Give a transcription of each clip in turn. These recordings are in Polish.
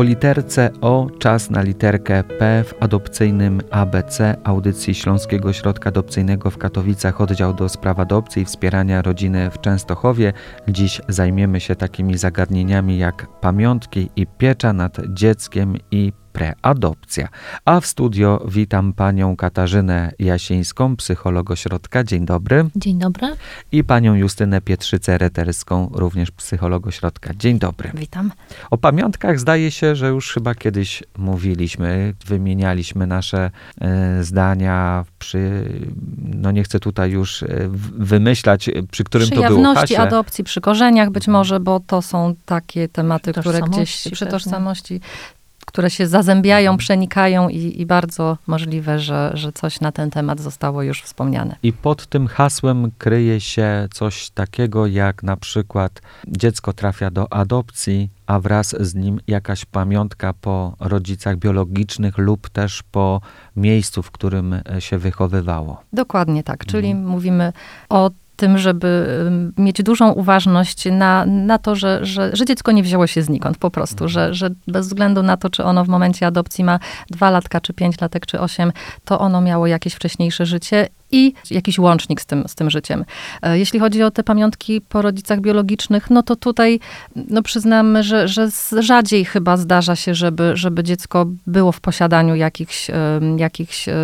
Po literce O czas na literkę P w adopcyjnym ABC audycji Śląskiego Ośrodka Adopcyjnego w Katowicach oddział do spraw adopcji i wspierania rodziny w Częstochowie. Dziś zajmiemy się takimi zagadnieniami jak pamiątki i piecza nad dzieckiem i preadopcja. A w studio witam panią Katarzynę Jasińską, psycholog ośrodka. Dzień dobry. Dzień dobry. I panią Justynę Pietrzycę-Reterską, również psycholog ośrodka. Dzień dobry. Witam. O pamiątkach zdaje się, że już chyba kiedyś mówiliśmy, wymienialiśmy nasze e, zdania przy, no nie chcę tutaj już e, wymyślać, przy którym przy to było jawności adopcji, przy korzeniach być może, bo to są takie tematy, które gdzieś przy tożsamości które się zazębiają, przenikają i, i, bardzo możliwe, że, że coś na ten temat zostało już wspomniane. I pod tym hasłem kryje się coś takiego, jak na przykład dziecko trafia do adopcji, a wraz z nim jakaś pamiątka po rodzicach biologicznych lub też po miejscu, w którym się wychowywało. Dokładnie tak, czyli mhm. mówimy o tym, żeby mieć dużą uważność na, na to, że, że, że dziecko nie wzięło się znikąd po prostu, że, że bez względu na to, czy ono w momencie adopcji ma dwa latka, czy pięć latek, czy osiem, to ono miało jakieś wcześniejsze życie i jakiś łącznik z tym, z tym życiem. E, jeśli chodzi o te pamiątki po rodzicach biologicznych, no to tutaj no przyznamy, że, że rzadziej chyba zdarza się, żeby, żeby dziecko było w posiadaniu jakichś, jakichś e,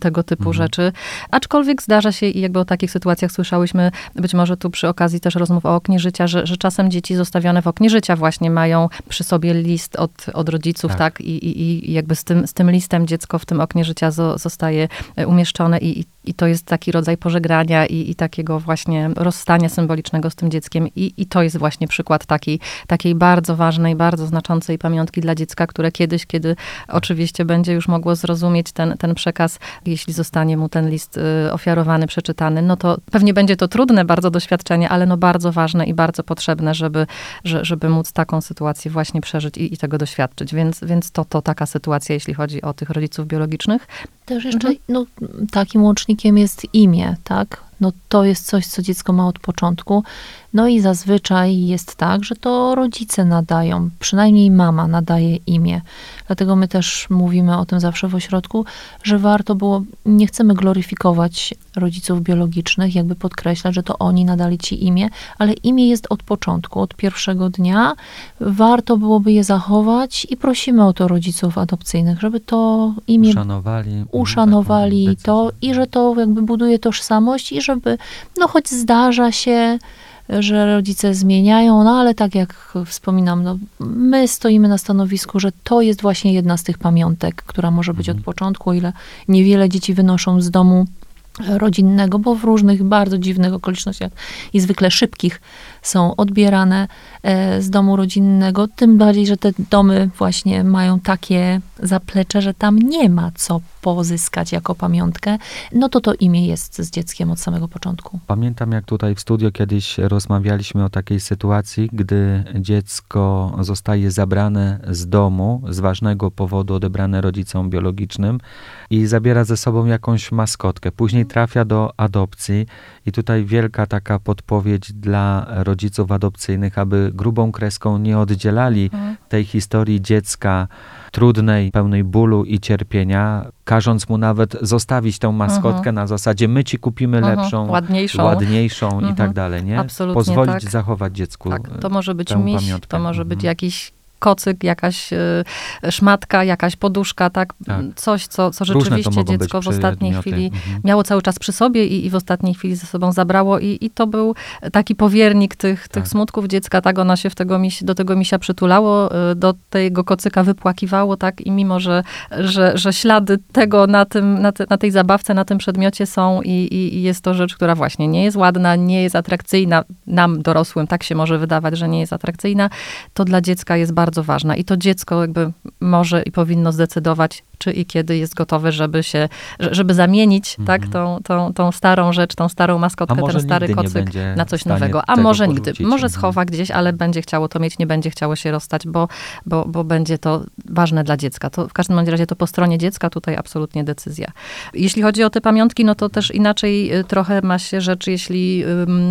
tego typu mhm. rzeczy. Aczkolwiek zdarza się i jakby o takich sytuacjach słyszałyśmy, być może tu przy okazji też rozmów o oknie życia, że, że czasem dzieci zostawione w oknie życia właśnie mają przy sobie list od, od rodziców, tak, tak? I, i, I jakby z tym, z tym listem dziecko w tym oknie życia zostaje e, umieszczone i, i i to jest taki rodzaj pożegnania i, i takiego właśnie rozstania symbolicznego z tym dzieckiem. I, i to jest właśnie przykład takiej, takiej bardzo ważnej, bardzo znaczącej pamiątki dla dziecka, które kiedyś, kiedy oczywiście będzie już mogło zrozumieć ten, ten przekaz, jeśli zostanie mu ten list y, ofiarowany, przeczytany, no to pewnie będzie to trudne bardzo doświadczenie, ale no bardzo ważne i bardzo potrzebne, żeby, że, żeby móc taką sytuację właśnie przeżyć i, i tego doświadczyć. Więc, więc to, to taka sytuacja, jeśli chodzi o tych rodziców biologicznych. Też jeszcze, mhm. no, takim łącznikiem jest imię, tak? No to jest coś, co dziecko ma od początku. No i zazwyczaj jest tak, że to rodzice nadają, przynajmniej mama nadaje imię. Dlatego my też mówimy o tym zawsze w ośrodku, że warto było, nie chcemy gloryfikować rodziców biologicznych, jakby podkreślać, że to oni nadali ci imię, ale imię jest od początku, od pierwszego dnia. Warto byłoby je zachować i prosimy o to rodziców adopcyjnych, żeby to imię uszanowali, uszanowali to i że to jakby buduje tożsamość i żeby, no choć zdarza się, że rodzice zmieniają, no ale tak jak wspominam, no, my stoimy na stanowisku, że to jest właśnie jedna z tych pamiątek, która może być mhm. od początku, o ile niewiele dzieci wynoszą z domu rodzinnego, bo w różnych bardzo dziwnych okolicznościach i zwykle szybkich są odbierane e, z domu rodzinnego, tym bardziej, że te domy właśnie mają takie zaplecze, że tam nie ma co pozyskać jako pamiątkę, no to to imię jest z dzieckiem od samego początku. Pamiętam, jak tutaj w studio kiedyś rozmawialiśmy o takiej sytuacji, gdy dziecko zostaje zabrane z domu, z ważnego powodu odebrane rodzicom biologicznym i zabiera ze sobą jakąś maskotkę. Później trafia do adopcji i tutaj wielka taka podpowiedź dla rodziców adopcyjnych, aby grubą kreską nie oddzielali mhm. tej historii dziecka trudnej, pełnej bólu i cierpienia, każąc mu nawet zostawić tę maskotkę mhm. na zasadzie my ci kupimy mhm. lepszą, ładniejszą, ładniejszą i tak mhm. dalej, nie? Absolutnie Pozwolić tak. zachować dziecku Tak, to może być miś, to może być jakiś kocyk, jakaś y, szmatka, jakaś poduszka, tak? tak. Coś, co, co rzeczywiście dziecko w ostatniej chwili mhm. miało cały czas przy sobie i, i, w ostatniej chwili ze sobą zabrało i, i to był taki powiernik tych, tak. tych smutków dziecka, tak? Ona się w tego miś, do tego misia przytulało, y, do tego kocyka wypłakiwało, tak? I mimo, że, że, że ślady tego na, tym, na, te, na tej zabawce, na tym przedmiocie są i, i, i jest to rzecz, która właśnie nie jest ładna, nie jest atrakcyjna, nam dorosłym tak się może wydawać, że nie jest atrakcyjna, to dla dziecka jest bardzo bardzo ważna. I to dziecko jakby może i powinno zdecydować, czy i kiedy jest gotowy, żeby się, żeby zamienić tak, Mhm. tą, tą, tą starą rzecz, tą starą maskotkę, ten stary nigdy kocyk na coś nowego. A może nigdy. porzucić. Może Mhm. schowa gdzieś, ale będzie chciało to mieć, nie będzie chciało się rozstać, bo, bo, bo będzie to ważne dla dziecka. To w każdym razie to po stronie dziecka tutaj absolutnie decyzja. Jeśli chodzi o te pamiątki, no to też inaczej y, trochę ma się rzecz, jeśli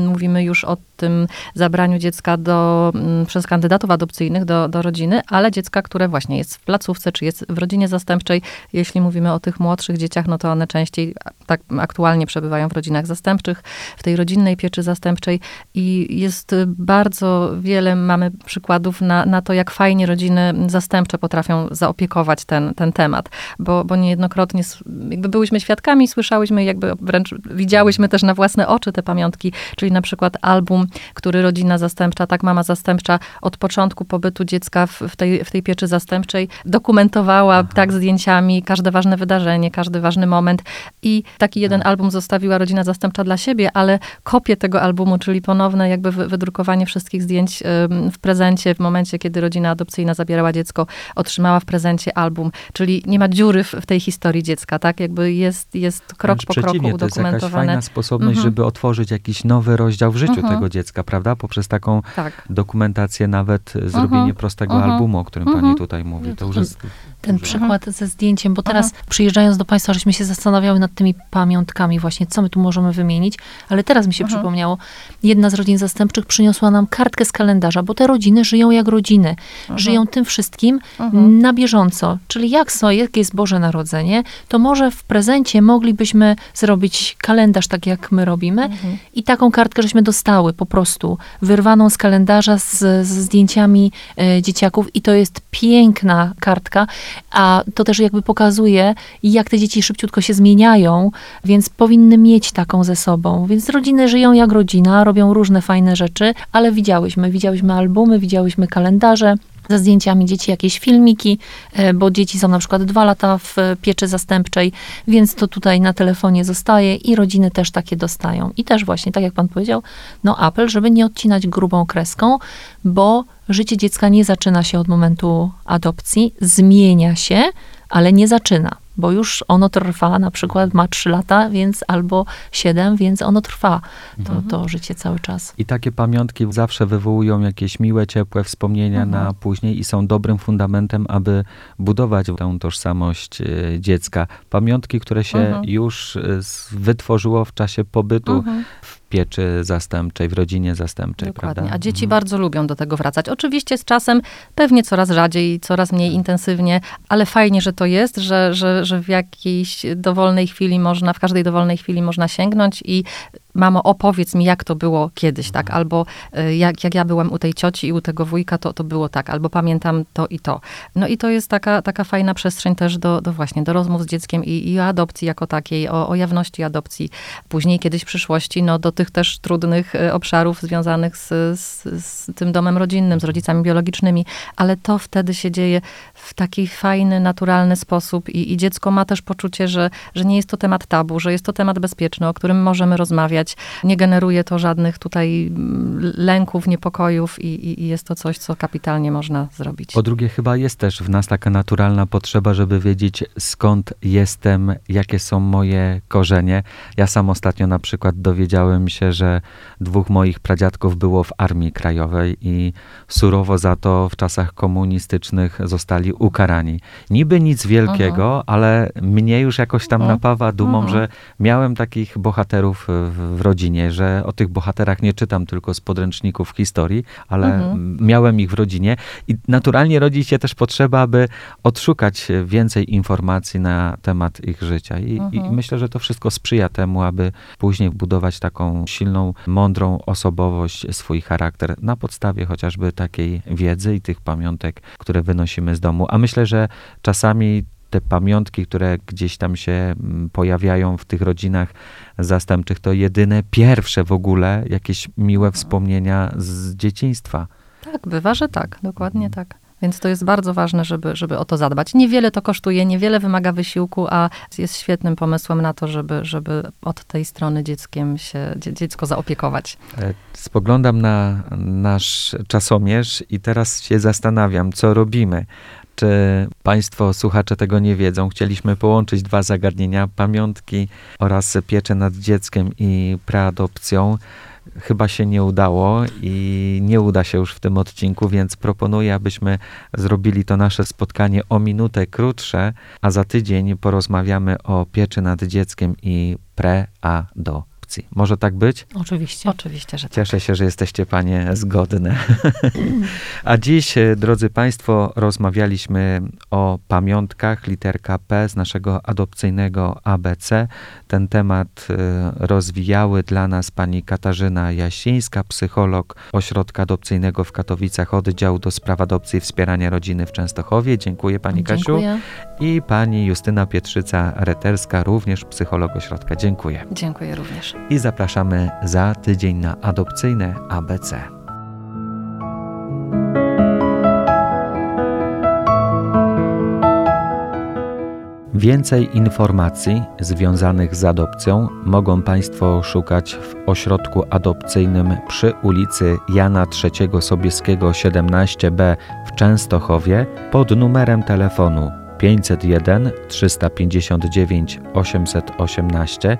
mówimy już o tym zabraniu dziecka do, ym, przez kandydatów adopcyjnych do, do rodziny, ale dziecka, które właśnie jest w placówce, czy jest w rodzinie zastępczej. Jeśli mówimy o tych młodszych dzieciach, no to one częściej tak aktualnie przebywają w rodzinach zastępczych, w tej rodzinnej pieczy zastępczej. I jest bardzo wiele, mamy przykładów na, na to, jak fajnie rodziny zastępcze potrafią zaopiekować ten, ten temat, bo, bo niejednokrotnie jakby byłyśmy świadkami, słyszałyśmy, jakby wręcz widziałyśmy też na własne oczy te pamiątki, czyli na przykład album, który rodzina zastępcza, tak mama zastępcza od początku pobytu dziecka w, w, tej, w tej pieczy zastępczej dokumentowała tak zdjęciami każde ważne wydarzenie, każdy ważny moment i taki jeden album zostawiła rodzina zastępcza dla siebie, ale kopię tego albumu, czyli ponowne jakby wy- wydrukowanie wszystkich zdjęć w prezencie w momencie, kiedy rodzina adopcyjna zabierała dziecko, otrzymała w prezencie album, czyli nie ma dziury w, w tej historii dziecka, tak? Jakby jest, jest krok Wręcz po kroku przeciwnie, to jest jakaś udokumentowane. fajna sposobność, Mhm. żeby otworzyć jakiś nowy rozdział w życiu Mhm. tego dziecka, prawda? Poprzez taką Tak. dokumentację, nawet zrobienie prostego Mhm. albumu, o którym Mhm. pani tutaj mówi. To już jest Ten duże. przykład ze zdjęciem, bo teraz przyjeżdżając do Państwa, żeśmy się zastanawiały nad tymi pamiątkami właśnie, co my tu możemy wymienić, ale teraz mi się Mhm. przypomniało, jedna z rodzin zastępczych przyniosła nam kartkę z kalendarza, bo te rodziny żyją jak rodziny, żyją tym wszystkim na bieżąco, czyli jak są, jak jest Boże Narodzenie, to może w prezencie moglibyśmy zrobić kalendarz tak, jak my robimy Mhm. i taką kartkę żeśmy dostały po prostu, wyrwaną z kalendarza z, z zdjęciami e, dzieciaków i to jest piękna kartka, a to też jakby pokazuje, jak te dzieci szybciutko się zmieniają, więc powinny mieć taką ze sobą. Więc rodziny żyją jak rodzina, robią różne fajne rzeczy, ale widziałyśmy, widziałyśmy albumy, widziałyśmy kalendarze, ze zdjęciami dzieci jakieś filmiki, e, bo dzieci są na przykład dwa lata w pieczy zastępczej, więc to tutaj na telefonie zostaje i rodziny też takie dostają. I też właśnie, tak jak pan powiedział, no apel, żeby nie odcinać grubą kreską, bo życie dziecka nie zaczyna się od momentu adopcji, zmienia się, ale nie zaczyna, bo już ono trwa, na przykład ma 3 lata, więc albo 7, więc ono trwa, to, to życie cały czas. I takie pamiątki zawsze wywołują jakieś miłe, ciepłe wspomnienia Mhm. na później i są dobrym fundamentem, aby budować tę tożsamość e, dziecka. Pamiątki, które się Mhm. już e, wytworzyło w czasie pobytu Mhm. w pieczy zastępczej, w rodzinie zastępczej, Dokładnie. prawda? A dzieci Mhm. bardzo lubią do tego wracać. Oczywiście z czasem pewnie coraz rzadziej, coraz mniej intensywnie, ale fajnie, że to jest, że, że, że w jakiejś dowolnej chwili można, w każdej dowolnej chwili można sięgnąć i mamo, opowiedz mi, jak to było kiedyś, tak? Albo y, jak, jak ja byłam u tej cioci i u tego wujka, to, to było tak. Albo pamiętam to i to. No i to jest taka, taka fajna przestrzeń też do, do właśnie, do rozmów z dzieckiem i, i o adopcji jako takiej, o, o jawności adopcji. Później kiedyś w przyszłości, no do tych też trudnych y, obszarów związanych z, z, z tym domem rodzinnym, z rodzicami biologicznymi, ale to wtedy się dzieje w taki fajny, naturalny sposób i, i dziecko ma też poczucie, że, że nie jest to temat tabu, że jest to temat bezpieczny, o którym możemy rozmawiać. Nie generuje to żadnych tutaj mm, lęków, niepokojów i, i, jest to coś, co kapitalnie można zrobić. Po drugie, chyba jest też w nas taka naturalna potrzeba, żeby wiedzieć skąd jestem, jakie są moje korzenie. Ja sam ostatnio na przykład dowiedziałem się, że dwóch moich pradziadków było w Armii Krajowej i surowo za to w czasach komunistycznych zostali ukarani. Niby nic wielkiego, ale mnie już jakoś tam napawa dumą, że miałem takich bohaterów w, w rodzinie, że o tych bohaterach nie czytam tylko z podręczników historii, ale Mhm. miałem ich w rodzinie i naturalnie rodzi się też potrzeba, aby odszukać więcej informacji na temat ich życia. I, i Mhm. myślę, że to wszystko sprzyja temu, aby później budować taką silną, mądrą osobowość, swój charakter na podstawie chociażby takiej wiedzy i tych pamiątek, które wynosimy z domu. A myślę, że czasami te pamiątki, które gdzieś tam się mm, pojawiają w tych rodzinach zastępczych, to jedyne pierwsze w ogóle jakieś miłe wspomnienia z dzieciństwa. Tak, bywa, że tak, dokładnie tak. Więc to jest bardzo ważne, żeby, żeby o to zadbać. Niewiele to kosztuje, niewiele wymaga wysiłku, a jest świetnym pomysłem na to, żeby, żeby od tej strony dzieckiem się, dziecko zaopiekować. E, spoglądam na nasz czasomierz i teraz się zastanawiam, co robimy. Czy Państwo, słuchacze tego nie wiedzą? Chcieliśmy połączyć dwa zagadnienia: pamiątki oraz pieczę nad dzieckiem i preadopcją. Chyba się nie udało i nie uda się już w tym odcinku, więc proponuję, abyśmy zrobili to nasze spotkanie o minutę krótsze, a za tydzień porozmawiamy o pieczy nad dzieckiem i pre-a-do opcji. Może tak być? Oczywiście. Oczywiście, że tak. Cieszę się, że jesteście panie zgodne. A dziś, e, drodzy państwo, rozmawialiśmy o pamiątkach, literka P z naszego adopcyjnego ABC. Ten temat e, rozwijały dla nas pani Katarzyna Jasińska, psycholog Ośrodka Adopcyjnego w Katowicach, oddział do spraw adopcji i wspierania rodziny w Częstochowie. Dziękuję pani Dziękuję. Kasiu. I pani Justyna Pietrzyca-Reterska, również psycholog ośrodka. Dziękuję. Dziękuję również i zapraszamy za tydzień na adopcyjne ABC. Więcej informacji związanych z adopcją mogą Państwo szukać w ośrodku adopcyjnym przy ulicy Jana III Sobieskiego 17b w Częstochowie pod numerem telefonu 501 359 818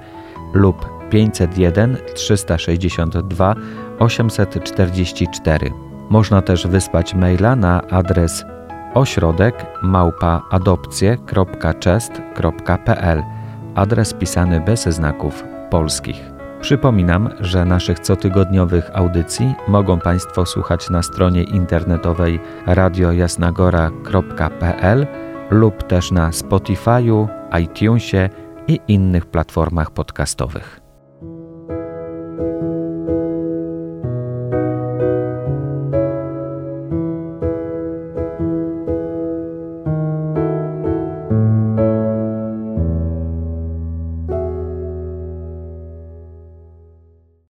lub 501 362 844. Można też wysłać maila na adres ośrodek małpaadopcje.chest.pl adres pisany bez znaków polskich. Przypominam, że naszych cotygodniowych audycji mogą Państwo słuchać na stronie internetowej radiojasnagora.pl lub też na Spotify'u, iTunesie i innych platformach podcastowych.